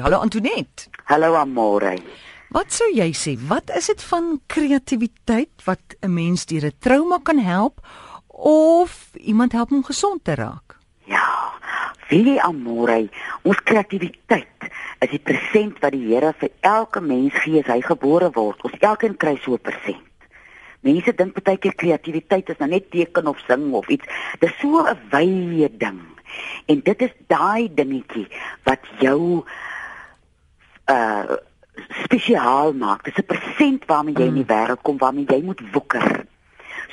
Hallo Antoinette. Hallo Amore. Wat sou jy sê? Wat is dit van kreatiwiteit wat 'n mens deur 'n trauma kan help of iemand help om gesond te raak? Ja, wie Amore, ons kreatiwiteit is die persent wat die Here vir elke mens gee as hy gebore word. Ons elkeen kry so 'n persent. Mense dink baie keer kreatiwiteit is nou net teken of sing of iets. Dis so 'n wye ding. En dit is daai dingetjie wat jou uh spesiaal maak. Dis 'n persent waarmee jy in die mm. wêreld kom, waarmee jy moet woeker.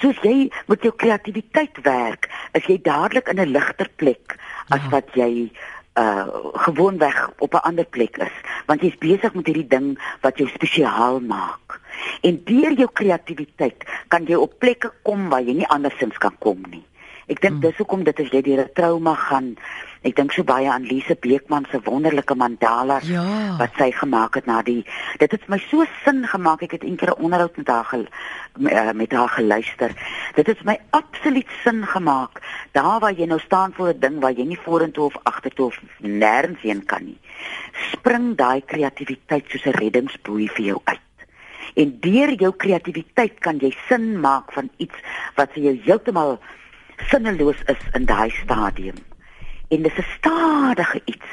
Soos jy met jou kreatiwiteit werk, is jy dadelik in 'n ligter plek as ja. wat jy uh gewoonweg op 'n ander plek is, want jy's besig met hierdie ding wat jou spesiaal maak. En deur jou kreatiwiteit kan jy op plekke kom waar jy nie andersins kan kom nie. Ek dink hmm. dis hoekom dit as jy deur 'n trauma gaan. Ek dink so baie aan Lise Beekman se wonderlike mandala ja. wat sy gemaak het na die dit het my so sin gemaak. Ek het eendag 'n onderhoud met haar gel, eh, met haar geluister. Dit het my absoluut sin gemaak. Daar waar jy nou staan voor 'n ding waar jy nie vorentoe of agtertoe of nêrens heen kan nie. Spring daai kreatiwiteit soos 'n reddingsboei vir jou uit. En deur jou kreatiwiteit kan jy sin maak van iets wat vir jou heeltemal sinneloos is in daai stadium. En dis 'n stadige iets.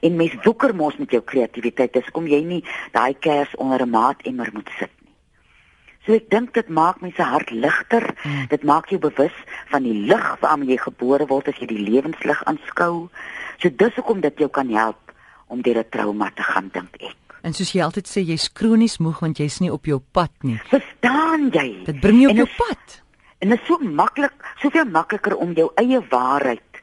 En mens woeker mos met jou kreatiwiteit. Dis kom jy nie daai kers onder 'n maatemmer moet sit nie. So ek dink dit maak mense hart ligter. Hmm. Dit maak jou bewus van die lig waarmee jy gebore word as jy die lewenslig aanskou. So dis hoekom dit jou kan help om deur 'n trauma te gaan dink ek. En soos jy altyd sê, jy's kronies moeg want jy's nie op jou pad nie. Verstaan jy? Dit bring jou op jou pad. En dit is so maklik, soveel makliker om jou eie waarheid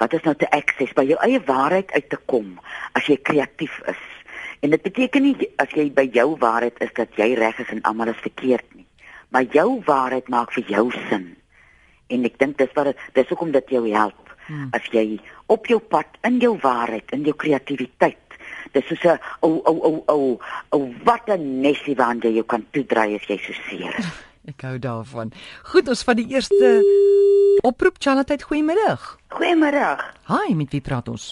wat is nou te access by jou eie waarheid uit te kom as jy kreatief is. En dit beteken nie as jy by jou waarheid is dat jy reg is en almal is verkeerd nie. Maar jou waarheid maak vir jou sin. En ek dink dis wat dis hoekom dit jou help. Hmm. As jy op jou pad in jou waarheid, in jou kreatiwiteit Dis so 'n o o o o o wat 'n nesie waande jy kan toedry as jy so seer is. Ek hou daarvan. Goed, ons van die eerste oproep Charlotte, goeiemiddag. Goeiemiddag. Hi, met wie praat ons?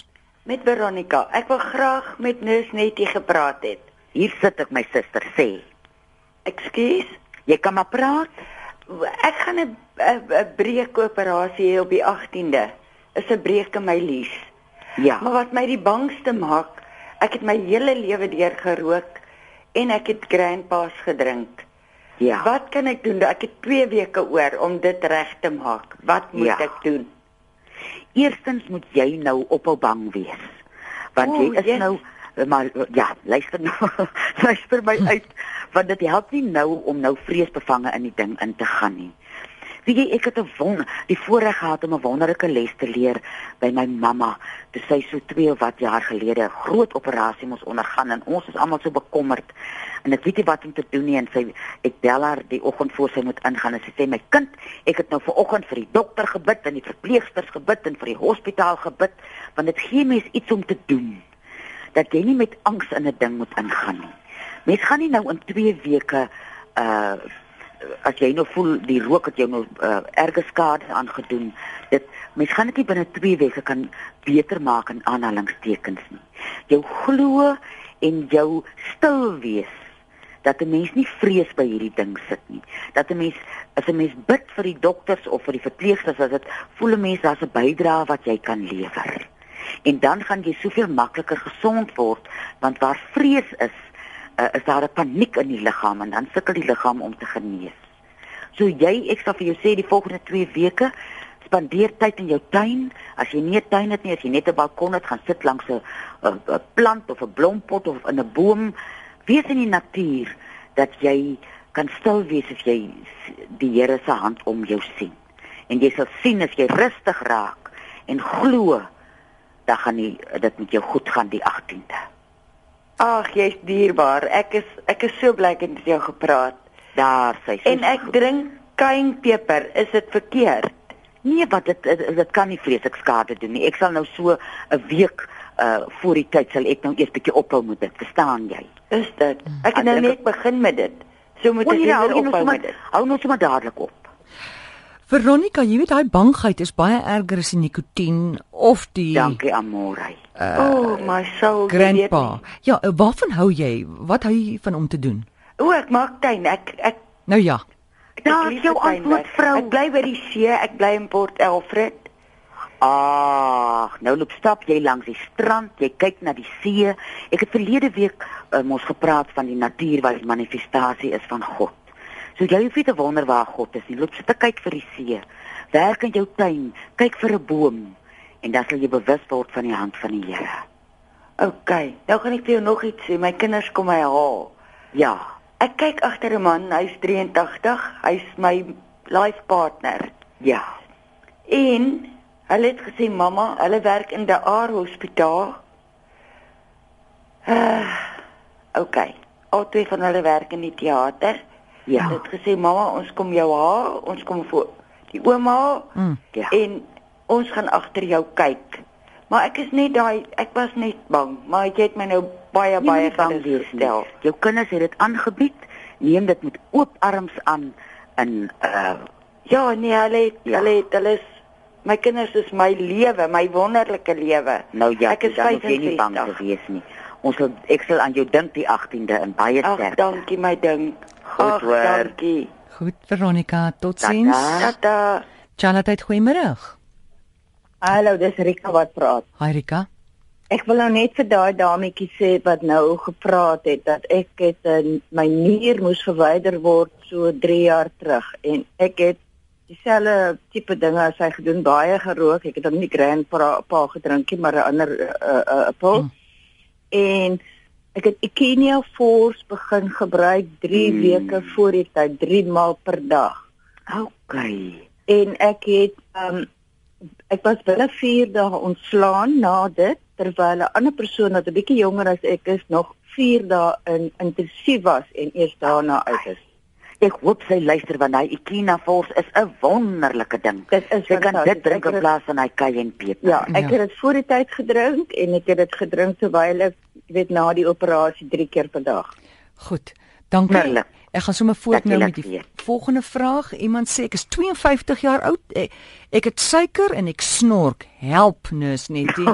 Met Veronica. Ek wil graag met Nus Nettie gepraat het. Hier sit ek my suster sê. Ekskuus, jy kan maar praat. Ek gaan 'n 'n breekoperasie hê op die 18de. Is 'n breek in my lies. Ja. Maar wat my die bangste maak, ek het my hele lewe deur gerook en ek het grandpa's gedrink. Ja. Wat kan ek doen? Ek het 2 weke oor om dit reg te maak. Wat moet ja. ek doen? Eerstens moet jy nou ophou bang wees. Want jy is yes. nou maar ja, luister nou. luister my uit want dit help nie nou om nou vreesbevange in die ding in te gaan nie. Wie jy ek het 'n wonder, die voorreg gehad om 'n wonderlike les te leer by my mamma. Toe sy so 2 of wat jaar gelede 'n groot operasie moes ondergaan en ons is almal so bekommerd. En ek weet nie wat om te doen nie en sy ek bel haar die oggend voor sy moet ingaan en sy sê my kind, ek het nou ver oggend vir die dokter gebid en die verpleegsters gebid en vir die hospitaal gebid want dit gee mens iets om te doen. Dat jy nie met angs in 'n ding moet ingaan nie. Mens gaan nie nou in 2 weke uh as jy nou voel die rook het jou nou uh, erge skade aangedoen, dit mens gaan dit nie binne 2 weke kan beter maak in aanhalingstekens nie. Jou glo en jou stil wees dat 'n mens nie vrees by hierdie ding sit nie. Dat 'n mens as 'n mens bid vir die dokters of vir die verpleegsters as dit voel 'n mens daar's 'n bydrae wat jy kan lewer. En dan gaan jy soveel makliker gesond word want waar vrees is uh, is daar 'n paniek in die liggaam en dan sukkel die liggaam om te genees. So jy, ek sal vir jou sê die volgende 2 weke spandeer tyd in jou tuin. As jy nie 'n tuin het nie, as jy net 'n balkon het, gaan sit langs 'n 'n plant of 'n blompot of in 'n boom. Wees in die natuur dat jy kan stil wees as jy die Here se hand om jou sien. En jy sal sien as jy rustig raak en glo, dan gaan dit met jou goed gaan die 18de. Ag, jy's dierbaar. Ek is ek is so bly ek het met jou gepraat. Daar sê sy. En ek goed. drink kuinpeper. Is dit verkeerd? Nee, wat dit dit kan nie vreeslik skade doen nie. Ek sal nou so 'n week uh voor die tyd sal ek nou eers bietjie ophou met dit. Verstaan jy? Is dit? Ek het nou net begin met dit. So moet ek ja, weer ophou met dit. Hou nou sommer dadelik op. Veronica, jy weet daai bangheid is baie erger as die nikotien of die Dankie Amore. Uh, oh, my soul. Grandpa. Ja, uh, waarvan hou jy? Wat hou jy van om te doen? O, ek maak tuin. Ek ek Nou ja. Daar is jou antwoord vrou. Ek bly by die see. Ek bly in Port Alfred. Ag, nou loop stap jy langs die strand, jy kyk na die see. Ek het verlede week um, ons gepraat van die natuur wat 'n manifestasie is van God. So jy hoef nie te wonder waar God is nie. Loop sit kyk vir die see. Werk in jou tuin, kyk vir 'n boom en dan sal jy bewus word van die hand van die Here. OK, nou gaan ek vir jou nog iets sê. My kinders kom my haal. Ja, Ek kyk agter 'n man, hy's 83, hy's my life partner. ja. En hulle het gesê mamma, hulle werk in die Aar Hospitaal. Uh, okay. Albei van hulle werk in die teater. Ja. Hulle het gesê mamma, ons kom jou haal, ons kom vir die ouma Mm. Ja. en ons gaan agter jou kyk. Maar ek is net daai ek was net bang, maar jy het my nou baie Jy baie nie bang nie. gestel. Jou kinders het dit aangebied. Neem dit met oop arms aan in uh Ja, nee, hulle het, Ja. hulle het hulle is my kinders is my lewe, my wonderlike lewe. nou ja, Ek is dan jy nie bang te 65. wees nie. Ons sal ek sal aan jou dink die 18de in baie Ag, sterk. dankie my ding. Goed Ag, hoor. dankie. Goed, Veronica, totsiens. Tata. Tata. Charlotte, goeiemôre. Hallo, dis Rika wat praat. Hi Rika. Ek wil nou net vir daai dametjie sê wat nou gepraat het dat ek het uh, my nier moes verwyder word so 3 jaar terug en ek het dieselfde tipe dinge as hy gedoen, baie gerook. Ek het hom nie grandpa pa gedrink nie, maar 'n ander 'n uh, uh, pil. Mm. En ek het Ekenia Force begin gebruik 3 Mm. weke voor die tyd, 3 maal per dag. Okay. en ek het um ek was binne 4 dae ontslaan na dit terwyl 'n ander persoon wat 'n bietjie jonger as ek is nog 4 dae in intensief was en eers daarna uit is. Ek hoop sy luister want hy Ikina Force is 'n wonderlike ding. Dit is Sy kan dit drink in plaas van hy cayenne-peper. Ja, ek Ja. het dit voor die tyd gedrink en ek het dit gedrink terwyl ek jy weet na die operasie 3 keer per dag. Goed. Dankie. Wonderlik. Ek gaan sommer voort nou met die weet. volgende vraag. Iemand sê ek is 52 jaar oud. Ek, ek het suiker en ek snork. Help, nurse Nettie.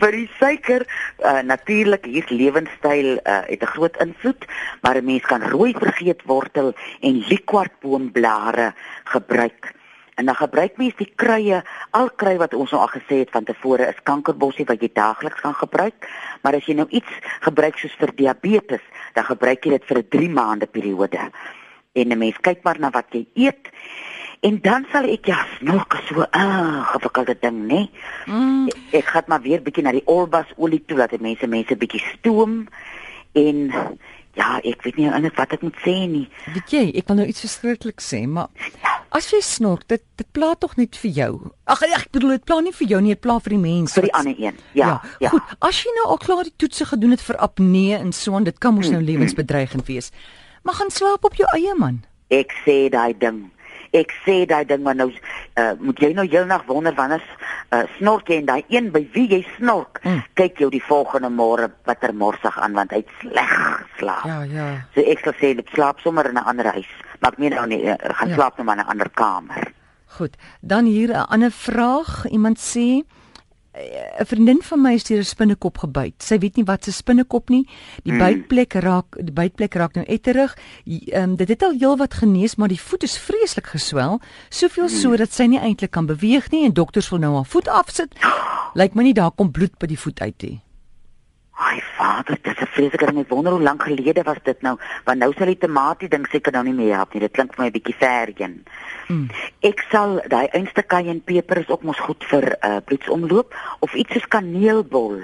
vir die suiker uh, natuurlik hier lewenstyl uh, het 'n groot invloed maar 'n mens kan rooi vergeetwortel en liquorboomblare gebruik en dan gebruik mens die kruie al kry wat ons nou al gesê het van tevore is kankerbossie wat jy daagliks kan gebruik. Maar as jy nou iets gebruik soos vir diabetes dan gebruik jy dit vir 'n 3 maande periode. En 'n mens kyk maar na wat jy eet En dan sal ek ja, snork so 'n ah, gewikkelde ding, né? Mm, Ek gaan maar weer bietjie na die olbasolie toe dat die mense mense bietjie stoom. En ja, ek weet nie eintlik wat ek moet sê nie. weet jy, ek wil nou iets verskriklik sê, maar as jy snork, dit dit pla tog net vir jou. Ag ek bedoel dit pla nie vir jou nie, dit pla vir die mense. vir die ander een. Ja, ja. Goed, as jy nou al klaar die toetse gedoen het vir apnee en so aan, dit kan mos nou lewensbedreigend wees. Maar gaan slaap op jou eie man. Ek sê daai ding. Ek sê daai ding maar nou uh, moet jy nou heelnag wonder wanneer uh, snork jy en daai een by wie jy snork, Mm. kyk jou die volgende môre bitter morsig aan want hy't sleg geslaap. Ja, ja. So ek sal sê loop slaap sommer in 'n ander huis. Maar ek meen nou nie uh, gaan Ja. slaap nou maar in 'n ander kamer. Goed. Dan hier 'n ander vraag. Iemand sê eh, 'n vriendin van my is deur 'n spinnekop gebyt. Sy weet nie wat 'n spinnekop nie. Die Mm. bytplek raak die bytplek raak nou etterig. Ehm um, dit het al heelwat genees, maar die voet is vreeslik geswel, soveel so dat sy nie eintlik kan beweeg nie en dokters wil nou haar voet afsit. Lyk my nie daar kom bloed by die voet uit nie. Ai vader, dit is 'n vreeslike ding. Ek wonder hoe lank gelede was dit nou, want nou sal die tamatie ding seker nou nie meer help nie. Dit klink vir my 'n bietjie verheen. Mm. Ek sal daai einste cayenne-peper is ook mos goed vir uh bloedsomloop of iets soos kaneelbol.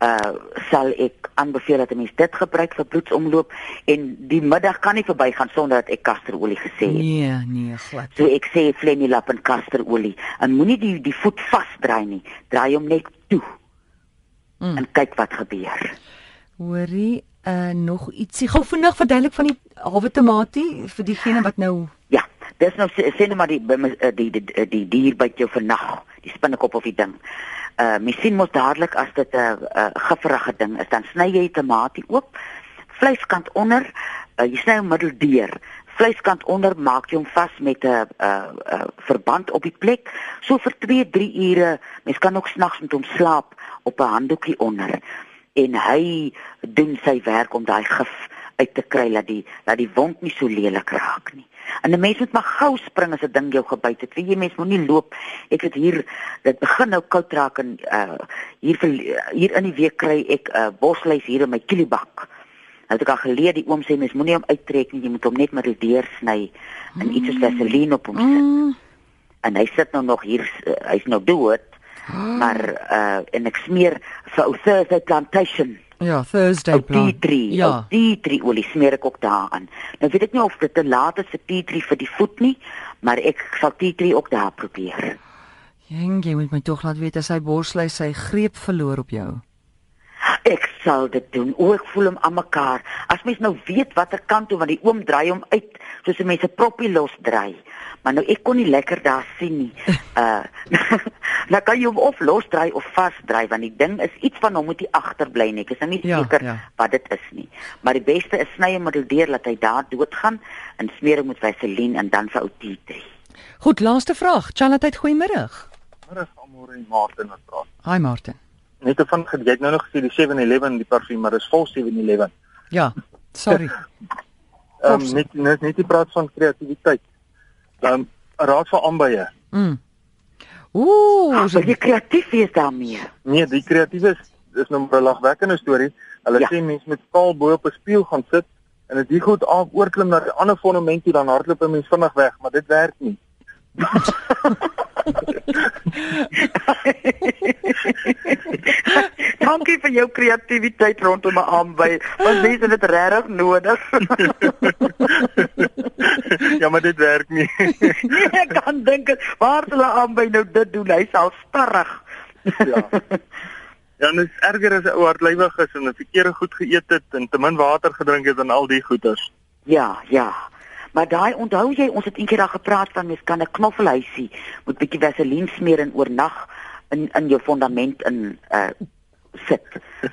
Uh sal ek aanbeveel dat 'n mens dit gebruik vir bloedsomloop en die middag kan nie verbygaan sonder dat ek kasterolie gesê het. Nee, nee, glad. So ek sê flenilap en kasterolie. En moenie die die voet vasdraai nie. Draai hom net toe Mm. en kyk wat gebeur. Hoorie, uh nog ietsie. Gou vinnig verduidelik van die halwe tamatie vir diegene wat nou Ja, dis nou sê, sê nou maar die die die die, die dier byt jou vannag, die spinnekop of die ding. Uh mens sien mos dadelik as dit 'n uh, uh, gifferige ding is, dan sny jy die tamatie oop, vleiskant onder, uh, jy sny hom middeldeur. Vleiskant onder maak jy hom vas met 'n uh, uh, uh, verband op die plek. So vir 2-3 ure. Mens kan ook snags met hom slaap op 'n handdoekie onder. En hy doen sy werk om daai gif uit te kry dat die dat die wond nie so lelik raak nie. En 'n mens moet maar gou spring as 'n ding jou gebyt het. Wie jy mens moenie loop. Ek het hier dit begin nou koud raak en uh hier hier in die week kry ek 'n uh, bosluis hier in my kielibak. Nou het ek al geleer die oom sê mens moenie hom uittrek nie, jy moet hom net met die deur sny en mm. iets soos vaseline op hom sit. Mm. En hy sit nou nog hier uh, hy's nou dood. Mm. Maar uh en ek smeer vir ou Thursday plantation. Ja, Thursday plan. T3. Ja. T3 olie smeer ek ook daaraan. Nou weet ek nie of dit te laat is vir T3 vir die voet nie, maar ek sal T3 ook daar probeer. Jeng, jy moet my tog laat weet as hy borslei sy greep verloor op jou. Ek sal dit doen. O, ek voel hom aan mekaar. As mens nou weet watter kant toe want die oom draai hom uit soos 'n mens 'n proppie los draai. Maar nou ek kon nie lekker daar sien nie. Uh nou kan jy hom of losdraai of vasdraai want die ding is iets van hom moet hy agterbly nie. Ek is nou nie ja, seker ja. wat dit is nie. Maar die beste is sny hom middeldeur laat hy daar doodgaan en smeer hom met vaseline en dan vir ou T3. Goed, laaste vraag. Charlotte, goeiemôre. Môre, Amore en Martin wat praat. Hi Martin net van jy het nou nog gesê die 711 die parfuum maar dis vol 711. Ja, sorry. Ehm um, net net net die praat van kreatiwiteit. Dan um, raad vir aanbye. Mm. Ooh, so jy kreatief is daarmee. Nee, die kreatief is is nou 'n lagwekkende storie. Hulle ja. sê mense met skaal bo op 'n spieël gaan sit en dit hier goed af oorklim na 'n ander fondament toe dan hardloop 'n mens vinnig weg, maar dit werk nie. Dankie vir jou kreatiwiteit rondom my aanby. Want mense het dit regtig nodig. ja, maar dit werk nie. ek kan dink waar hulle aanby nou dit doen. Hy sal starrig. ja. Ja, dit is erger as 'n ou hartlywig is en 'n verkeerde goed geëet het en te min water gedrink het en al die goeters. Ja, ja. Maar daai onthou jy ons het eendag daar gepraat van mens kan 'n knoffelhuisie moet bietjie vaseline smeer en oornag in in jou fondament in uh sit.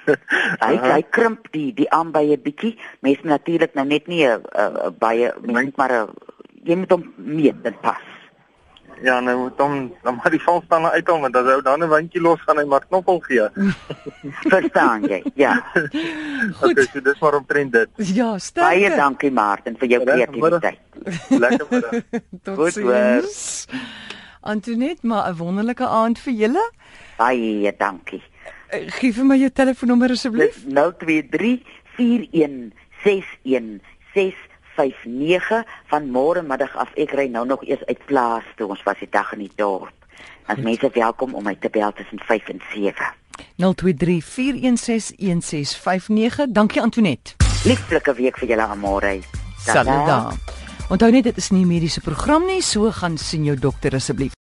hy hy krimp die die aanbye bietjie. Mens natuurlik nou net nie 'n uh, baie mens maar 'n jy moet hom meet dit pas. Ja, nou moet hom dan maar die valstande uithaal want as hy dan 'n windjie los gaan hy maar knoppel gee. Verstaan jy? Ja. Goed. Okay, so dis maar omtrent dit. Ja, sterk. Baie dankie Martin vir jou kreatiwiteit. Lekker middag. Tot sins. Antoinette, maar 'n wonderlike aand vir julle. Baie dankie. Uh, Gee vir my jou telefoonnommer asseblief. 023 41 61 659 van môre middag af. Ek ry nou nog eers uit plaas toe. Ons was die dag in die dorp. As mense welkom om my te bel tussen 5 en 7. 023 416 1659. Dankie Antoinette. Lieflike week vir julle almal. Salada. Onthou net dit is nie 'n mediese program nie, so gaan sien jou dokter asseblief.